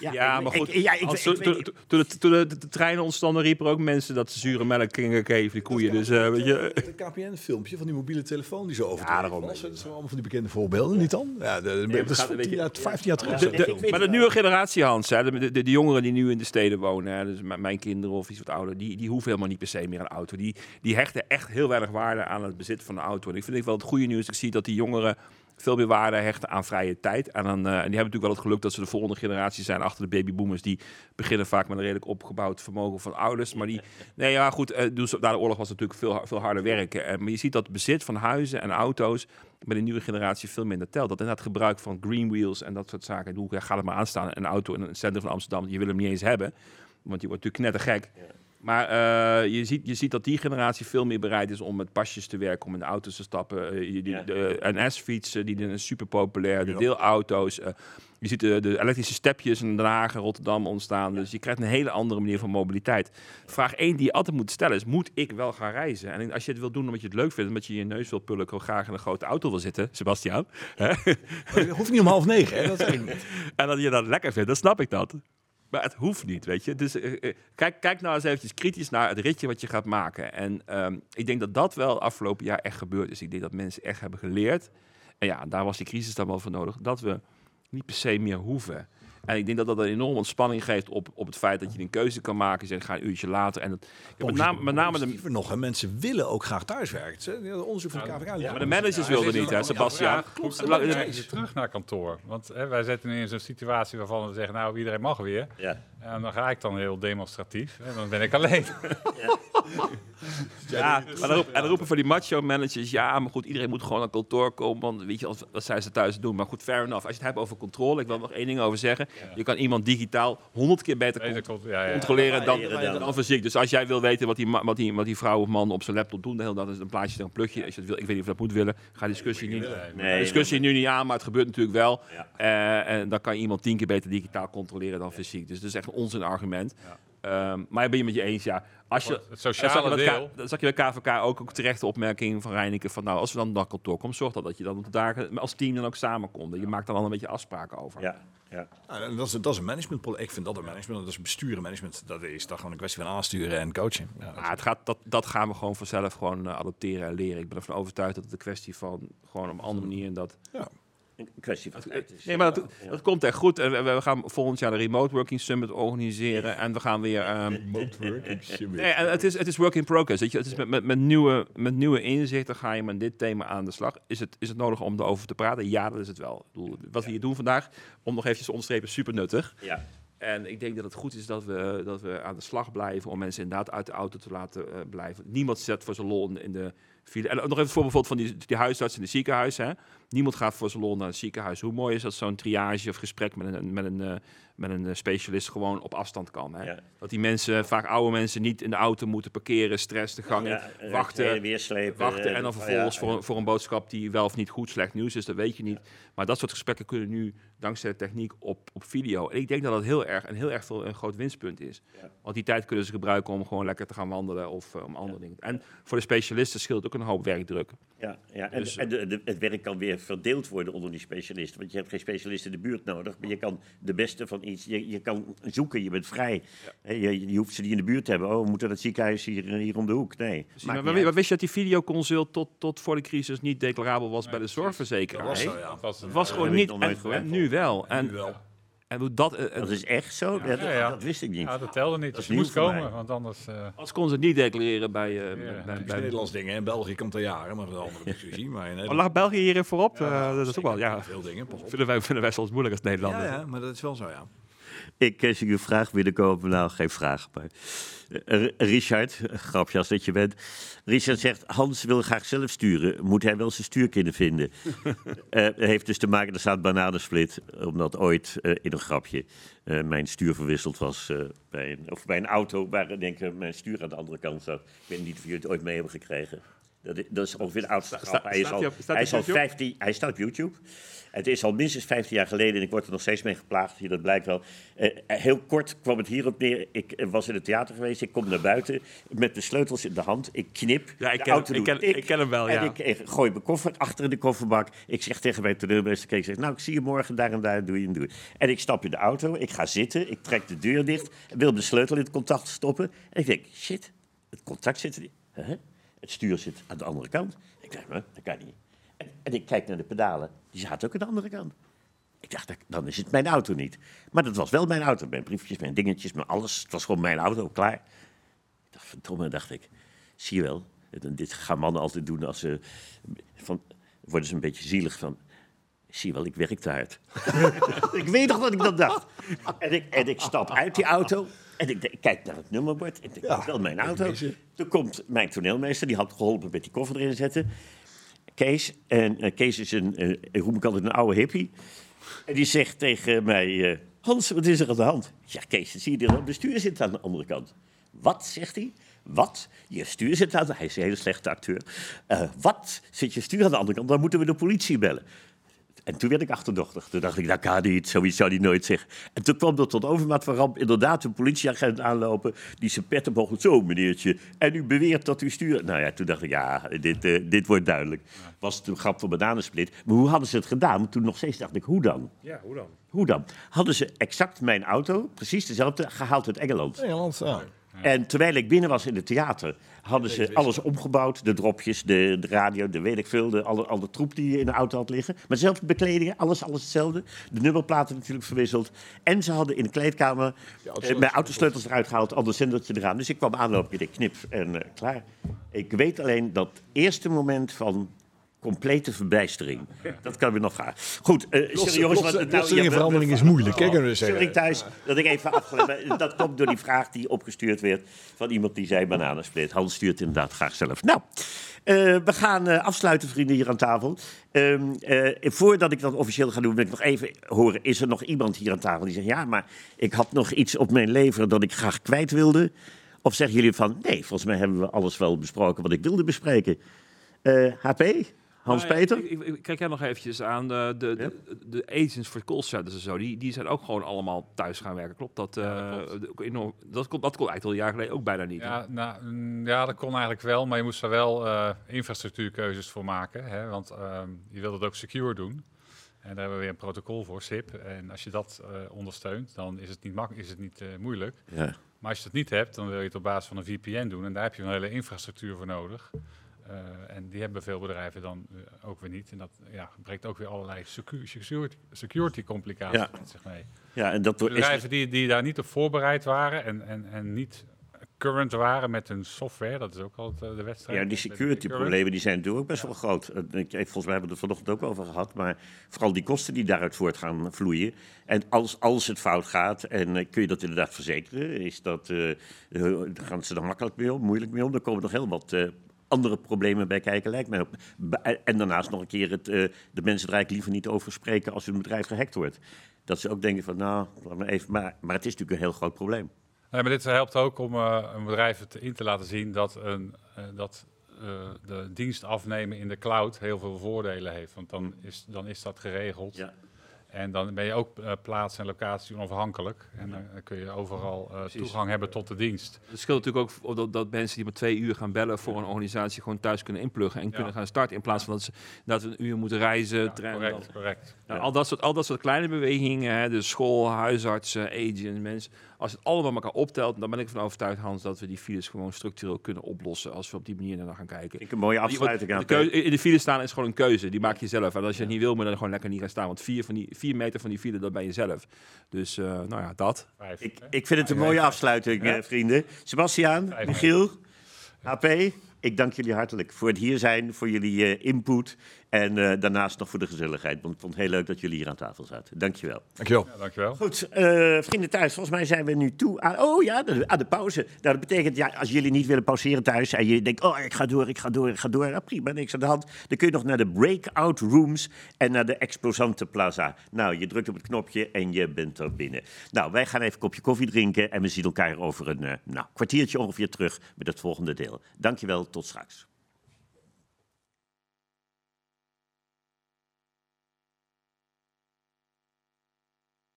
Ja, ik- maar ik- goed. ja, ik, als- ik- toen- ik- toen- Toen de- de de treinen ontstonden, riepen er ook mensen dat ze zure melk gingen geven, die koeien. Dus eh, weet je, Het KPN-filmpje van die mobiele telefoon die zo over Ja, daarom. was. Dat zijn allemaal van die bekende voorbeelden, niet dan? Ja, de, maar dat is gaat- weet 10 je- jaar, 15 jaar terug. De- de- maar de het nieuwe generatie, Hans, hè, de, de, de jongeren die nu in de steden wonen, hè, dus mijn kinderen of iets wat ouder, die, die hoeven helemaal niet per se meer een auto. Die, die hechten echt heel weinig waarde aan het bezit van een auto. En ik vind ik wel het goede nieuws. Ik zie dat die jongeren veel meer waarde hechten aan vrije tijd. En, dan, eh, en die hebben natuurlijk wel het geluk dat ze de volgende generatie zijn achter de babyboomers. Die beginnen vaak met een redelijk opgebouwd vermogen van ouders. Maar die, nee ja goed, dus na de oorlog was het natuurlijk veel, veel harder werken. Eh, maar je ziet dat bezit van huizen en auto's bij de nieuwe generatie veel minder telt. Dat inderdaad gebruik van green wheels en dat soort zaken. Hoe ga het maar aanstaan, een auto in het centrum van Amsterdam, je wil hem niet eens hebben. Want je wordt natuurlijk knettergek. Maar eh, je, ziet, je ziet dat die generatie veel meer bereid is om met pasjes te werken, om in de auto's te stappen. Eh, je- die- Ja. De NS-fietsen, die zijn super populair. De deelauto's. eh, je ziet de, de elektrische stepjes in Den Haag en Rotterdam ontstaan. Dus je krijgt een hele andere manier van mobiliteit. Vraag 1 die je altijd moet stellen is, moet ik wel gaan reizen? En als je het wil doen omdat je het leuk vindt, omdat je je neus wil pullen, ik graag in een grote auto wil zitten, Sebastian. Hè? Dat hoeft niet om half negen, hè? Dat is. En dat je dat lekker vindt, dan snap ik dat. Maar het hoeft niet, weet je. Dus eh, eh, kijk, kijk nou eens eventjes kritisch naar het ritje wat je gaat maken. En ehm, ik denk dat dat wel afgelopen jaar echt gebeurd is. Ik denk dat mensen echt hebben geleerd. En ja, daar was die crisis dan wel voor nodig. Dat we niet per se meer hoeven. En ik denk dat dat een enorme ontspanning geeft op, op het feit dat je een keuze kan maken. Zeg, ga een uurtje later. En dat, ja, met, name, met name de, nog, hè? mensen willen ook graag thuiswerken. Eh, Onderzoek van de KVK. maar de managers wilden niet, hè, Sebastian. Ja. Ja, ja, je terug naar kantoor. Want hè, wij zitten nu in zo'n situatie waarvan we zeggen, nou, iedereen mag weer. Ja. En dan ga ik dan heel demonstratief. En dan ben ik alleen. Ja, maar dan roep- en dan roepen voor die macho managers, ja, maar goed, iedereen moet gewoon naar kantoor komen, want weet je, wat, zijn ze thuis doen? Maar goed, fair enough. Als je het hebt over controle, ik wil er nog één ding over zeggen. Je kan iemand digitaal honderd keer beter controleren dan, dan fysiek. Dus als jij wil weten wat die, wat die, wat die vrouw of man op zijn laptop doen de hele dag, is een plaatje een plugje. Als je het wil, ik weet niet of je dat moet willen, ga discussie niet, Nee, discussie nu niet aan, maar het gebeurt natuurlijk wel. Ja. Eh, en dan kan je iemand tien keer beter digitaal controleren dan fysiek. Dus dat is echt een onzin argument. Ehm, maar ik ben je met je eens, ja. Als je, Het sociale bij deel. Dan zag je bij KVK ook een terechte opmerking van Reineke van nou, als we dan naar kantoor komen, zorg dan dat je dan op de dagen als team dan ook samenkomt. Je maakt dan al een beetje afspraken over. Ja, ja. Nou, en dat, is, dat is een managementpol. Ik vind dat een management. Dat is besturen management. Dat is dan gewoon een kwestie van aansturen en coachen. Ja, dat- Maar het gaat, dat, dat gaan we gewoon vanzelf gewoon eh, adopteren en leren. Ik ben ervan overtuigd dat het een kwestie van gewoon op een andere manier en dat ja. Een kwestie van tijd. is. Nee, maar dat, dat komt echt goed. En we, we gaan volgend jaar de Remote Working Summit organiseren. En we gaan weer. ehm, nee, en het, is, het is work in progress. Weet je? Het is met, met, met, nieuwe, met nieuwe inzichten ga je met dit thema aan de slag. Is het, is het nodig om erover te praten? Ja, dat is het wel. Wat we hier doen vandaag, om nog eventjes te onderstrepen, super nuttig. Ja. En ik denk dat het goed is dat we, dat we aan de slag blijven om mensen inderdaad uit de auto te laten eh, blijven. Niemand zet voor zijn lol in- de file. En nog even voor bijvoorbeeld van die, die huisarts in de ziekenhuis. Hè. Niemand gaat voor zijn lol naar het ziekenhuis. Hoe mooi is dat zo'n triage of gesprek met een, met een, eh, met een eh, specialist gewoon op afstand kan. Hè. Ja. Dat die mensen, vaak oude mensen, niet in de auto moeten parkeren, stress de gang in, Ja, eh, wachten. heen, weer slepen. Wachten eh, en dan van, vervolgens ja, voor, een, voor een boodschap die wel of niet goed, slecht nieuws is, dat weet je niet. Maar dat soort gesprekken kunnen nu dankzij de techniek op, op video. En ik denk dat dat heel erg, en heel erg veel een groot winstpunt is. Want die tijd kunnen ze gebruiken om gewoon lekker te gaan wandelen of eh, om andere dingen. En voor de specialisten scheelt ook een hoop werkdruk. Ja, ja. en, Dus, en de, de- het werk kan weer verdeeld worden onder die specialisten. Want je hebt geen specialist in de buurt nodig, maar je kan de beste van iets, je, je kan zoeken, je bent vrij. Je, je hoeft ze niet in de buurt te hebben. Oh, we moeten dat ziekenhuis hier, hier om de hoek. Nee. Maar, wist je dat die videoconsult tot, tot voor de crisis niet declarabel was bij de zorgverzekeraar? Dat was Nee. zo, ja. Dat was, Het was Ja, gewoon niet. en nu wel. En, Nu wel. En hoe dat, eh, Dat is echt zo? Ja, dat, Ja, ja. dat wist ik niet. ja, dat telde niet. Dat is Dus moest voor komen, mij. want anders... eh, als kon ze het niet declareren bij, eh, bij, bij, Nederlands ding. hè. In België komt er jaren, maar dat is een andere discussie. Maar in Oh, lag België hierin voorop? Eh, dat is ook wel, ja. veel dingen. Pas op. Vinden wij, vinden wij soms moeilijk als Ja, Nederlanders. ja, maar dat is wel zo, ja. Ik zie een vraag binnenkomen. Nou, geen vraag. Maar, Eh, Richard, grapje als dat je bent. Richard zegt, Hans wil graag zelf sturen. Moet hij wel zijn stuurkinder vinden? Eh heeft dus te maken, er staat bananensplit. Omdat ooit eh, in een grapje mijn stuur verwisseld was bij, een, of bij een auto... waar denk ik, mijn stuur aan de andere kant zat. Ik weet niet of jullie het ooit mee hebben gekregen. Dat is, dat is ongeveer de oudste grap. Hij is staat al, hij op- staat hij is hij al op YouTube? 15, hij staat op YouTube. Het is al minstens 15 jaar geleden en ik word er nog steeds mee geplaagd. Hier, dat blijkt wel. Eh, heel kort kwam het hierop neer. Ik eh, was in het theater geweest. Ik kom naar buiten met de sleutels in de hand. Ik knip. Ja, ik de ken- auto ik doet ken- ik ken hem wel, ja. En ik eh, gooi mijn koffer achter in de kofferbak. Ik zeg tegen mijn toneelmeester, Kees, zeg, nou, ik zie je morgen daar en daar, doe je en doe je. En ik stap in de auto, ik ga zitten, ik trek de deur dicht, wil de sleutel in het contact stoppen. En ik denk, shit, het contact zit er niet. Huh? Het stuur zit aan de andere kant. Ik dacht, nou, dat kan niet. En, en ik kijk naar de pedalen, die zaten ook aan de andere kant. Ik dacht, dan is het mijn auto niet. Maar dat was wel mijn auto. Mijn briefjes, mijn dingetjes, mijn alles. Het was gewoon mijn auto, klaar. Ik dacht, verdomme, dacht ik. Zie je wel, dit gaan mannen altijd doen als ze... Van, worden ze een beetje zielig van... Zie wel, ik werk te hard. ik weet nog wat ik dat dacht. En ik, en ik stap uit die auto en ik, kijk naar het nummerbord. En ik dat is wel mijn auto. Toen komt mijn toneelmeester, die had geholpen met die koffer erin te zetten. Kees. En eh, Kees is een, eh, ik roep ik altijd een oude hippie. En die zegt tegen mij, eh, Hans, wat is er aan de hand? Ja, Kees, zie je er op de stuur zitten aan de andere kant. Wat, zegt hij? Wat? Je stuur zit aan de... Hij is een hele slechte acteur. Eh, wat? Zit je stuur aan de andere kant? Dan moeten we de politie bellen. En toen werd ik achterdochtig. Toen dacht ik, dat kan niet, zoiets zou hij nooit zeggen. En toen kwam er tot overmaat van ramp inderdaad een politieagent aanlopen... die zijn pet omhoog zo meneertje, en u beweert dat u stuurt... Nou ja, toen dacht ik, ja, dit, eh, dit wordt duidelijk. Was het een grap van bananensplit. Maar hoe hadden ze het gedaan? Toen nog steeds dacht ik, hoe dan? Ja, hoe dan? Hoe dan? Hadden ze exact mijn auto, precies dezelfde, gehaald uit Engeland. Engeland, ja. En terwijl ik binnen was in het theater, hadden ze alles omgebouwd. De dropjes, de, de radio, de weet ik veel, de, alle, alle troep die je in de auto had liggen. Maar dezelfde bekledingen, alles, alles hetzelfde. De nummerplaten natuurlijk verwisseld. En ze hadden in de kleedkamer eh, mijn autosleutels eruit gehaald, ander zendertje eraan. Dus ik kwam aanlopen, ik knip en eh, klaar. Ik weet alleen dat eerste moment van complete verbijstering. Dat kan ik nog gaan. Goed, eh sorry jongens. plotse- want- plotselinge ja, we- verandering is moeilijk, hè, kunnen we zeggen. Sorry thuis dat ik even afgeleid ben. Dat komt door die vraag die opgestuurd werd van iemand die zei bananensplit. Hans stuurt inderdaad graag zelf. Nou, eh, we gaan eh, afsluiten, vrienden, hier aan tafel. Ehm, eh, voordat ik dat officieel ga doen, wil ik nog even horen... is er nog iemand hier aan tafel die zegt... ja, maar ik had nog iets op mijn lever dat ik graag kwijt wilde? Of zeggen jullie van... nee, volgens mij hebben we alles wel besproken wat ik wilde bespreken. Eh, HP? Hans-Peter? Nou ja, Ik, ik, ik kijk jij nog eventjes aan de, de, de, de agents voor callcenters en zo. Die, die zijn ook gewoon allemaal thuis gaan werken. Klopt dat? eh, ook enorm, dat, kon, dat kon eigenlijk al een jaar geleden ook bijna niet. Ja, nou, mm, ja, dat kon eigenlijk wel, maar je moest er wel eh, infrastructuurkeuzes voor maken. Hè, want ehm, je wilt het ook secure doen. En daar hebben we weer een protocol voor, SIP. En als je dat eh, ondersteunt, dan is het niet, mak is het niet eh, moeilijk. Ja. Maar als je dat niet hebt, dan wil je het op basis van een VPN doen. En daar heb je een hele infrastructuur voor nodig. Eh, en die hebben veel bedrijven dan eh, ook weer niet. En dat ja, brengt ook weer allerlei secu- security, security complicaties Ja. met zich mee. Ja, en dat Bedrijven die, die daar niet op voorbereid waren en, en, en niet current waren met hun software, dat is ook altijd eh, de wedstrijd. Ja, die security problemen die zijn natuurlijk ook best wel groot. Ik- Volgens mij hebben we het vanochtend ook over gehad. Maar vooral die kosten die daaruit voort gaan vloeien. En als, als het fout gaat, en kun je dat inderdaad verzekeren, is dat, gaan ze er makkelijk mee om, moeilijk mee om. Er komen nog heel wat eh, andere problemen bij kijken, lijkt mij. Ba- En daarnaast nog een keer het, eh, de mensen er eigenlijk liever niet over spreken als hun bedrijf gehackt wordt. Dat ze ook denken van, nou, laat maar even. Maar, maar het is natuurlijk een heel groot probleem. Nee, maar dit helpt ook om eh, een bedrijf het in te laten zien dat, een, eh, dat de dienst afnemen in de cloud heel veel voordelen heeft. Want dan is, dan is dat geregeld. Ja. En dan ben je ook eh, plaats en locatie onafhankelijk. En dan dan kun je overal eh, toegang hebben tot de dienst. Het scheelt natuurlijk ook dat, dat mensen die maar twee uur gaan bellen voor een organisatie gewoon thuis kunnen inpluggen en kunnen gaan starten. In plaats van dat ze dat een uur moeten reizen. Ja, correct, correct. Nou, al, dat soort, al dat soort kleine bewegingen, hè, dus school, huisartsen, agents, mensen. Als het allemaal elkaar optelt, dan ben ik ervan overtuigd, Hans, dat we die files gewoon structureel kunnen oplossen als we op die manier naar gaan kijken. Ik een mooie afsluiting aan. de keuze, in de file staan is gewoon een keuze. Die maak je zelf. En als je het niet wil, moet je dan gewoon lekker niet gaan staan. Want vier, van die, vier meter van die file, dat ben je zelf. Dus, eh, nou ja, dat. Vijf, Ik, ik vind het een mooie afsluiting, eh, vrienden. Sebastiaan, Vijf Michiel, HP, ik dank jullie hartelijk voor het hier zijn, voor jullie eh, input en eh, daarnaast nog voor de gezelligheid. Want ik vond het heel leuk dat jullie hier aan tafel zaten. Dankjewel. Dankjewel. Ja, dankjewel. Goed, eh, vrienden thuis, volgens mij zijn we nu toe aan, oh ja, de- aan de pauze. Nou, dat betekent, ja, als jullie niet willen pauzeren thuis en je denkt, oh, ik ga door, ik ga door, ik ga door. Nou, prima, niks aan de hand. Dan kun je nog naar de breakout rooms en naar de Exposante Plaza. Nou, je drukt op het knopje en je bent er binnen. Nou, wij gaan even een kopje koffie drinken en we zien elkaar over een eh, nou, kwartiertje ongeveer terug met het volgende deel. Dankjewel, tot straks.